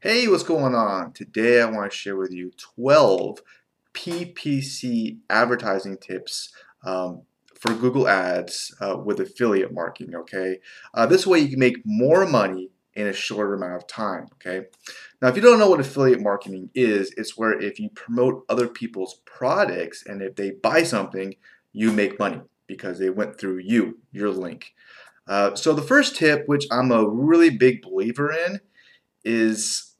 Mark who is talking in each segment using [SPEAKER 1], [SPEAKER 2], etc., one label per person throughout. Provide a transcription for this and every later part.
[SPEAKER 1] Hey, what's going on? Today I want to share with you 12 PPC advertising tips um, for Google Ads uh, with affiliate marketing, okay? Uh, this way you can make more money in a shorter amount of time, okay? Now, if you don't know what affiliate marketing is, it's where if you promote other people's products and if they buy something, you make money because they went through you, your link. Uh, so the first tip, which I'm a really big believer in, is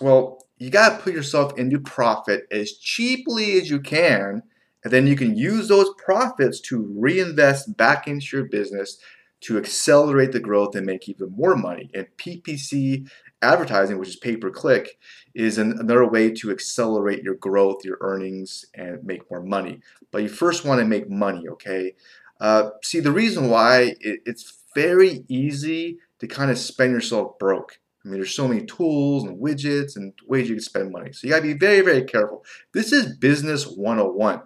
[SPEAKER 1] well, you got to put yourself into profit as cheaply as you can, and then you can use those profits to reinvest back into your business to accelerate the growth and make even more money. And PPC advertising, which is pay per click, is another way to accelerate your growth, your earnings, and make more money. But you first want to make money, okay? Uh, see, the reason why it, it's very easy to kind of spend yourself broke. I mean, there's so many tools and widgets and ways you can spend money. So you gotta be very, very careful. This is business 101.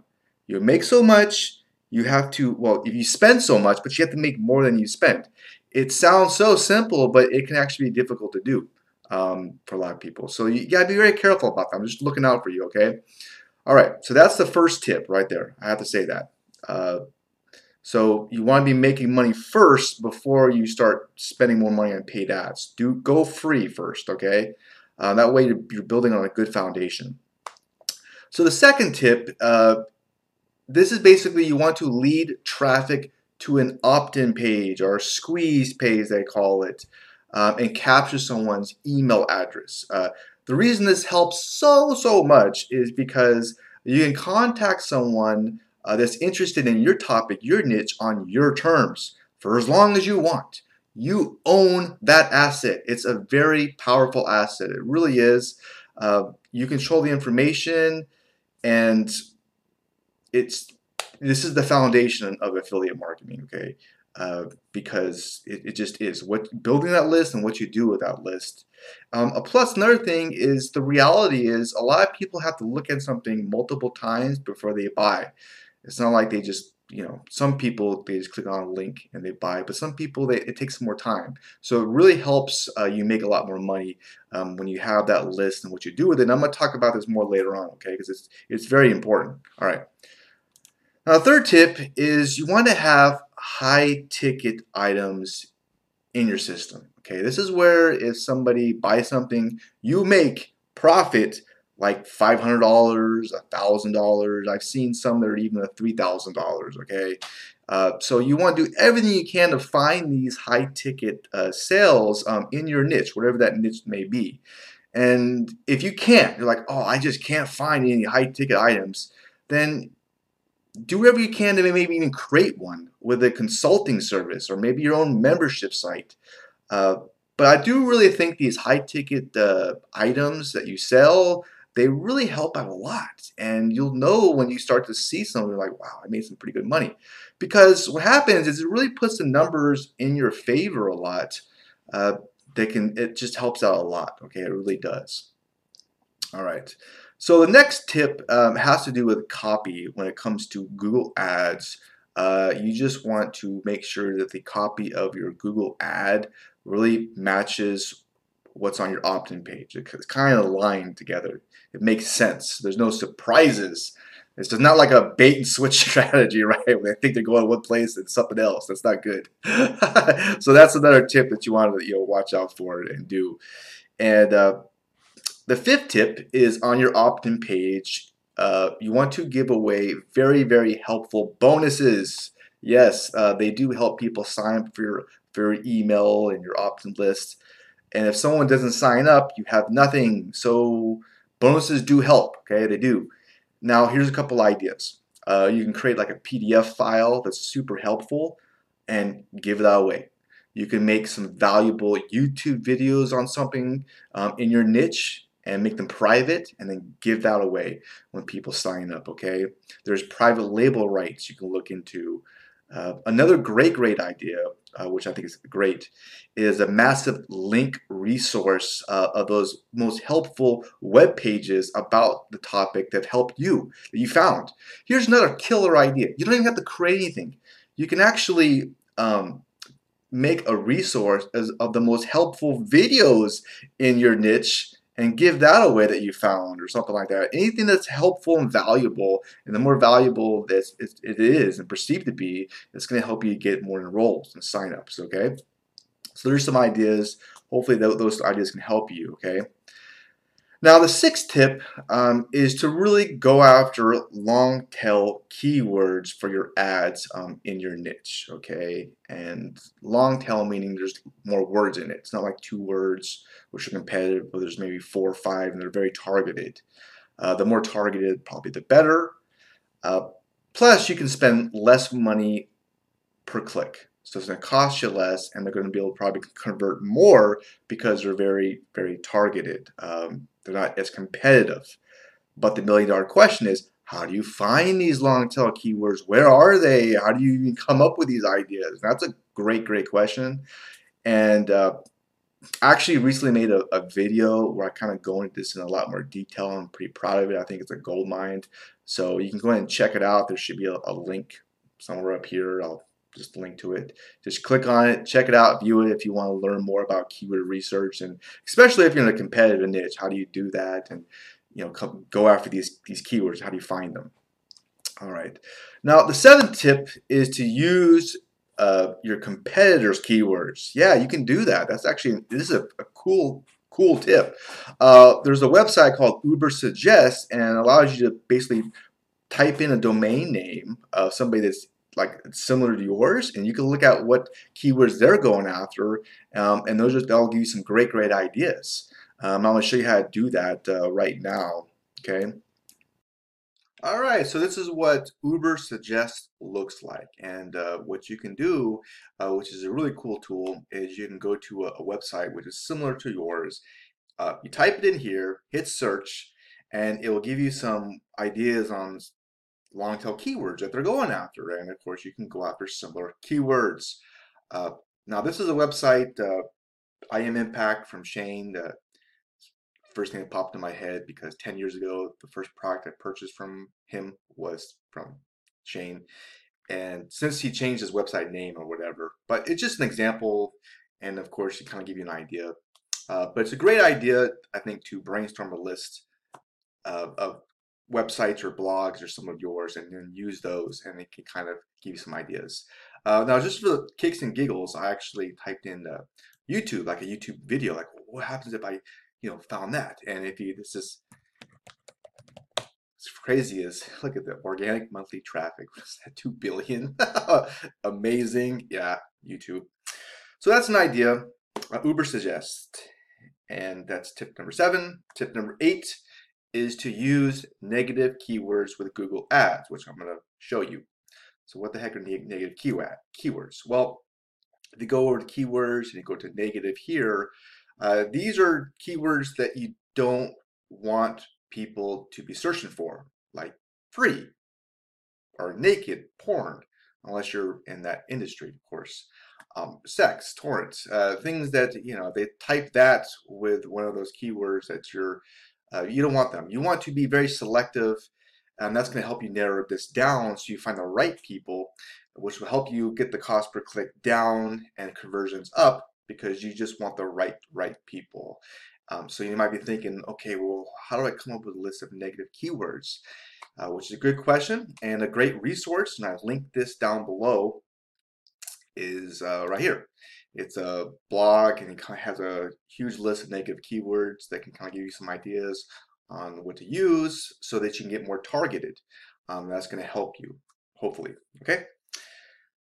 [SPEAKER 1] You make so much, you have to, well, if you spend so much, but you have to make more than you spend. It sounds so simple, but it can actually be difficult to do um, for a lot of people. So you gotta be very careful about that. I'm just looking out for you, okay? All right, so that's the first tip right there. I have to say that. Uh, so you want to be making money first before you start spending more money on paid ads. Do go free first, okay? Uh, that way you're building on a good foundation. So the second tip, uh, this is basically you want to lead traffic to an opt-in page or squeeze page, they call it, um, and capture someone's email address. Uh, the reason this helps so, so much is because you can contact someone uh, that's interested in your topic, your niche, on your terms for as long as you want. You own that asset. It's a very powerful asset. It really is. Uh, you control the information, and it's this is the foundation of affiliate marketing. Okay, uh, because it, it, just is what building that list and what you do with that list. Um, a plus another thing is the reality is a lot of people have to look at something multiple times before they buy. It's not like they just, you know, some people they just click on a link and they buy, but some people they, it takes more time. So it really helps uh, you make a lot more money um, when you have that list and what you do with it. And I'm going to talk about this more later on, okay? Because it's it's very important. All right. Now, third tip is you want to have high ticket items in your system. Okay, this is where if somebody buys something, you make profit like $500, $1,000. I've seen some that are even at $3,000, okay? Uh, so you want to do everything you can to find these high ticket uh, sales um, in your niche, whatever that niche may be. And if you can't, you're like, oh, I just can't find any high ticket items, then do whatever you can to maybe even create one with a consulting service or maybe your own membership site. Uh, but I do really think these high ticket uh, items that you sell, they really help out a lot. And you'll know when you start to see something like, wow, I made some pretty good money. Because what happens is it really puts the numbers in your favor a lot. Uh, they can it just helps out a lot. Okay, it really does. All right. So the next tip um, has to do with copy when it comes to Google Ads. Uh, you just want to make sure that the copy of your Google ad really matches what's on your opt-in page. It's kind of aligned together. It makes sense. There's no surprises. It's just not like a bait and switch strategy, right? When they think they're going one place and something else. That's not good. so that's another tip that you want to you know watch out for and do. And uh, the fifth tip is on your opt-in page. Uh, you want to give away very very helpful bonuses. Yes, uh, they do help people sign up for your for your email and your opt-in list. And if someone doesn't sign up, you have nothing. So bonuses do help, okay? They do. Now, here's a couple ideas. Uh, you can create like a PDF file that's super helpful and give that away. You can make some valuable YouTube videos on something um, in your niche and make them private and then give that away when people sign up, okay? There's private label rights you can look into. Uh, another great, great idea, uh, which I think is great, is a massive link resource uh, of those most helpful web pages about the topic that helped you, that you found. Here's another killer idea. You don't even have to create anything. You can actually um, make a resource of the most helpful videos in your niche and give that away that you found or something like that. Anything that's helpful and valuable, and the more valuable that it is and perceived to be, it's going to help you get more enrolls and signups, okay? So there's some ideas. Hopefully those ideas can help you, okay? Now the sixth tip um, is to really go after long tail keywords for your ads um, in your niche, okay? And long tail meaning there's more words in it. It's not like two words which are competitive, but there's maybe four or five and they're very targeted. Uh, the more targeted, probably the better. Uh, plus you can spend less money per click. So it's going to cost you less and they're going to be able to probably convert more because they're very, very targeted. Um, they're not as competitive. But the million dollar question is, how do you find these long tail keywords? Where are they? How do you even come up with these ideas? That's a great, great question. And uh, I actually recently made a, a, video where I kind of go into this in a lot more detail. I'm pretty proud of it. I think it's a gold mine. So you can go ahead and check it out. There should be a, a link somewhere up here. I'll just link to it. Just click on it, check it out, view it if you want to learn more about keyword research, and especially if you're in a competitive niche, how do you do that? And you know, come, go after these these keywords. How do you find them? All right. Now the seventh tip is to use uh, your competitors' keywords. Yeah, you can do that. That's actually this is a, a cool cool tip. Uh, there's a website called Ubersuggest and allows you to basically type in a domain name of somebody that's like similar to yours and you can look at what keywords they're going after um, and those just they'll give you some great great ideas. Um, I'm going to show you how to do that uh, right now okay? Alright so this is what Ubersuggest looks like and uh, what you can do uh, which is a really cool tool is you can go to a, a website which is similar to yours. Uh, you type it in here hit search and it will give you some ideas on long tail keywords that they're going after. And of course, you can go after similar keywords. Uh, now, this is a website, uh, am Impact from Shane. The first thing that popped in my head because 10 years ago, the first product I purchased from him was from Shane. And since he changed his website name or whatever, but it's just an example. And of course, to kind of give you an idea. Uh, but it's a great idea, I think, to brainstorm a list uh, of websites or blogs or some of yours and then use those and it can kind of give you some ideas. Uh, now just for the kicks and giggles, I actually typed in uh, YouTube, like a YouTube video, like what happens if I, you know, found that? And if you, this is, crazy is, look at the organic monthly traffic, what's that, 2 billion? Amazing, yeah, YouTube. So that's an idea, uh, Ubersuggest. And that's tip number seven. Tip number eight, is to use negative keywords with Google Ads, which I'm going to show you. So what the heck are negative keyword keywords? Well, if you go over to keywords and you go to negative here, uh, these are keywords that you don't want people to be searching for, like free or naked, porn, unless you're in that industry, of course. Um, sex, torrents, uh, things that, you know, they type that with one of those keywords that you're uh, you don't want them. You want to be very selective, and that's going to help you narrow this down so you find the right people, which will help you get the cost per click down and conversions up because you just want the right right people. Um, so you might be thinking, okay, well, how do I come up with a list of negative keywords? Uh, which is a good question and a great resource, and I linked this down below, is uh, right here. It's a blog and it kind of has a huge list of negative keywords that can kind of give you some ideas on what to use so that you can get more targeted. Um, that's going to help you, hopefully. Okay.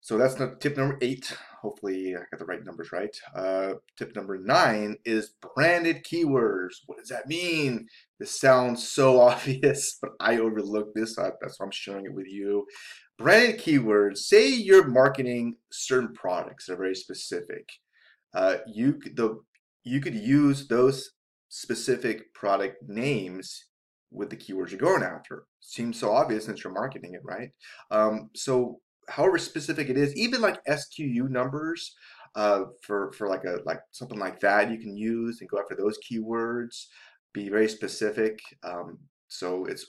[SPEAKER 1] So that's tip number eight. Hopefully I got the right numbers right. Uh, tip number nine is branded keywords. What does that mean? This sounds so obvious, but I overlooked this. That's why I'm sharing it with you. Branded keywords, say you're marketing certain products that are very specific. Uh, you, the, you could use those specific product names with the keywords you're going after. Seems so obvious since you're marketing it, right? Um, so however specific it is, even like SKU numbers uh, for, for like a like something like that, you can use and go after those keywords, be very specific. Um, so it's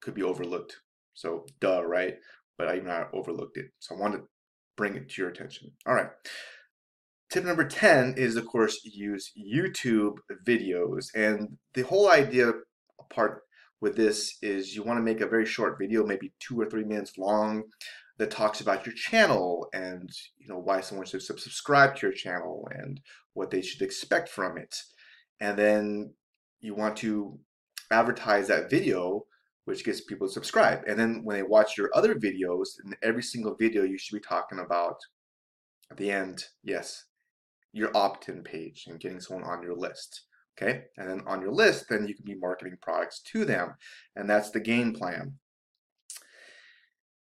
[SPEAKER 1] could be overlooked. So duh, right? but I not overlooked it. So I wanted to bring it to your attention. All right. Tip number 10 is, of course, use YouTube videos. And the whole idea part with this is you want to make a very short video, maybe two or three minutes long, that talks about your channel and you know why someone should subscribe to your channel and what they should expect from it. And then you want to advertise that video which gets people to subscribe. And then when they watch your other videos, in every single video you should be talking about at the end, yes, your opt-in page and getting someone on your list. Okay, and then on your list, then you can be marketing products to them, and that's the game plan.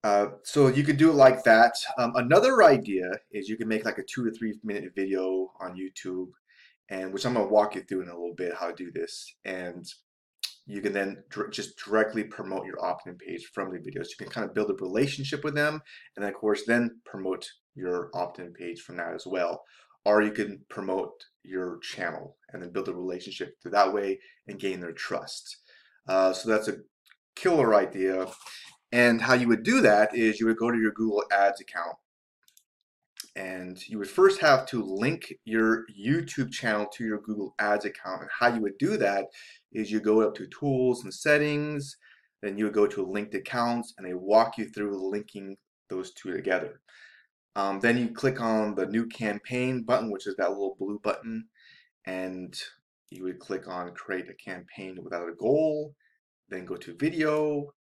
[SPEAKER 1] Uh, so you could do it like that. Um, another idea is you can make like a two or three minute video on YouTube, and which I'm gonna walk you through in a little bit how to do this. And you can then just directly promote your opt-in page from the videos. You can kind of build a relationship with them, and then of course then promote your opt-in page from that as well. Or you can promote your channel and then build a relationship through that way and gain their trust. Uh, so that's a killer idea. And how you would do that is you would go to your Google Ads account and you would first have to link your YouTube channel to your Google Ads account. And how you would do that is you go up to tools and settings, then you would go to linked accounts and they walk you through linking those two together. Um, then you click on the new campaign button, which is that little blue button, and you would click on create a campaign without a goal, then go to video,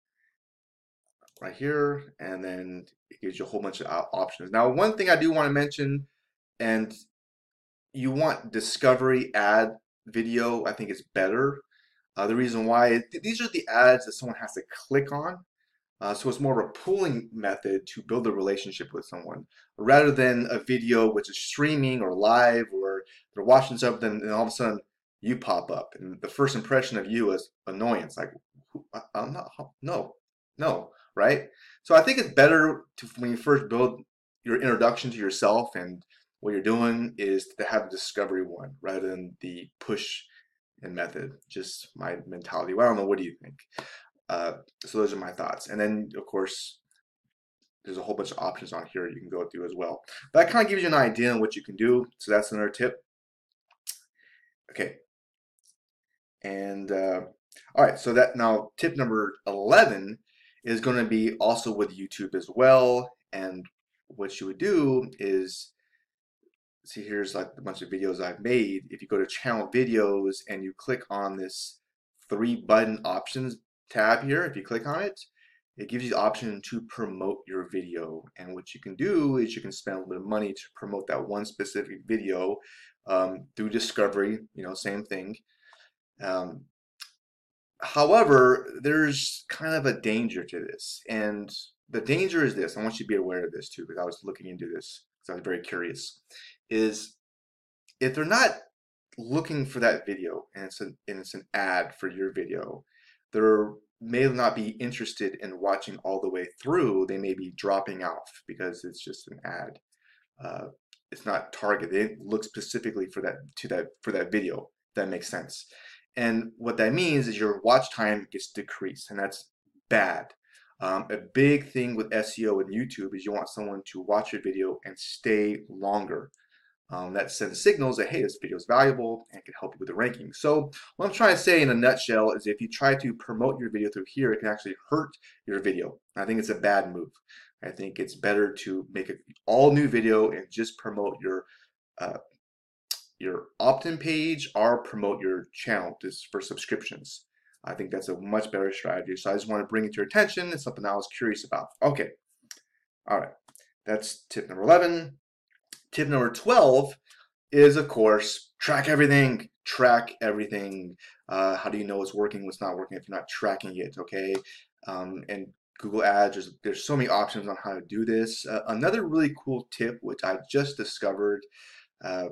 [SPEAKER 1] right here, and then it gives you a whole bunch of options. Now, one thing I do want to mention, and you want discovery ad video, I think it's better. Uh, the reason why, these are the ads that someone has to click on. Uh, so it's more of a pooling method to build a relationship with someone rather than a video which is streaming or live or they're watching something and all of a sudden you pop up and the first impression of you is annoyance like I'm not no no right? So I think it's better to when you first build your introduction to yourself and what you're doing is to have a discovery one rather than the push and method. Just my mentality. Well, I don't know. What do you think? Uh, so those are my thoughts. And then of course, there's a whole bunch of options on here you can go through as well. But that kind of gives you an idea on what you can do. So that's another tip. Okay. And uh, all right, so that now tip number 11 is going to be also with YouTube as well. And what you would do is, see here's like a bunch of videos I've made. If you go to channel videos and you click on this three button options tab here, if you click on it, it gives you the option to promote your video. And what you can do is you can spend a little bit of money to promote that one specific video um, through discovery, you know, same thing. Um, However, there's kind of a danger to this. And the danger is this, I want you to be aware of this too, because I was looking into this because I was very curious, is if they're not looking for that video and it's an, and it's an ad for your video, they're may not be interested in watching all the way through. They may be dropping off because it's just an ad. Uh, it's not targeted. They look specifically for that to that for that video. That makes sense. And what that means is your watch time gets decreased, and that's bad. Um, a big thing with SEO and YouTube is you want someone to watch your video and stay longer. Um, that sends signals that, hey, this video is valuable and can help you with the ranking. So what I'm trying to say in a nutshell is if you try to promote your video through here, it can actually hurt your video. I think it's a bad move. I think it's better to make an all new video and just promote your uh, your opt-in page or promote your channel just for subscriptions. I think that's a much better strategy. So I just want to bring it to your attention. It's something I was curious about. Okay. All right. That's tip number 11. Tip number 12 is, of course, track everything. Track everything. Uh, how do you know what's working, what's not working if you're not tracking it, okay? Um, and Google Ads, there's, there's so many options on how to do this. Uh, another really cool tip, which I just discovered, uh,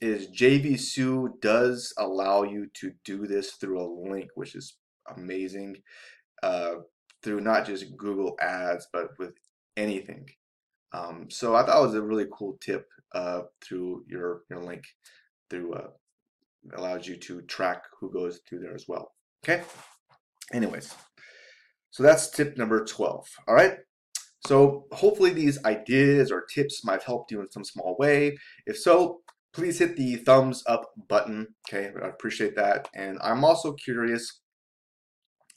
[SPEAKER 1] is JVZoo does allow you to do this through a link, which is amazing, uh, through not just Google Ads, but with anything. Um, so I thought it was a really cool tip uh, through your, your link through uh, allows you to track who goes through there as well. Okay. Anyways, so that's tip number 12. All right. So hopefully these ideas or tips might have helped you in some small way. If so, please hit the thumbs up button. Okay, I appreciate that. And I'm also curious,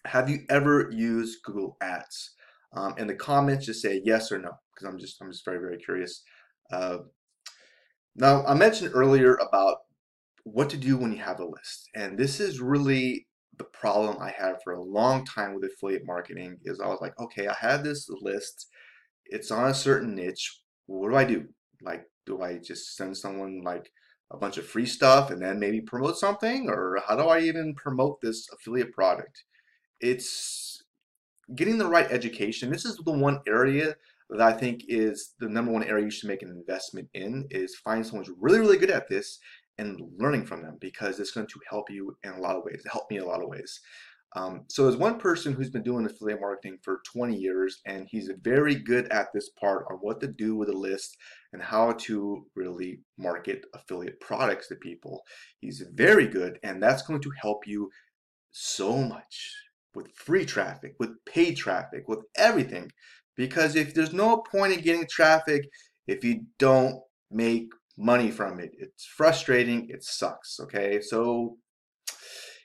[SPEAKER 1] have you ever used Google Ads? Um, in the comments, just say yes or no, because I'm just I'm just very very curious. Uh, now I mentioned earlier about what to do when you have a list, and this is really the problem I had for a long time with affiliate marketing. Is I was like, okay, I have this list, it's on a certain niche. What do I do? Like, do I just send someone like a bunch of free stuff and then maybe promote something, or how do I even promote this affiliate product? It's getting the right education. This is the one area that I think is the number one area you should make an investment in is find someone who's really, really good at this and learning from them because it's going to help you in a lot of ways. It helped me in a lot of ways. Um, so there's one person who's been doing affiliate marketing for 20 years and he's very good at this part on what to do with a list and how to really market affiliate products to people. He's very good and that's going to help you so much with free traffic, with paid traffic, with everything. Because if there's no point in getting traffic if you don't make money from it, it's frustrating, it sucks, okay? So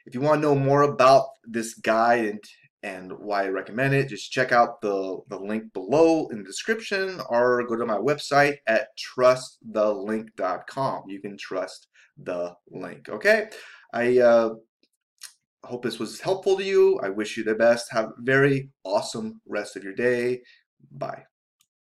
[SPEAKER 1] if you want to know more about this guide and, and why I recommend it, just check out the, the link below in the description or go to my website at trustthelink.com. You can trust the link, okay? I uh, hope this was helpful to you. I wish you the best. Have a very awesome rest of your day. Bye.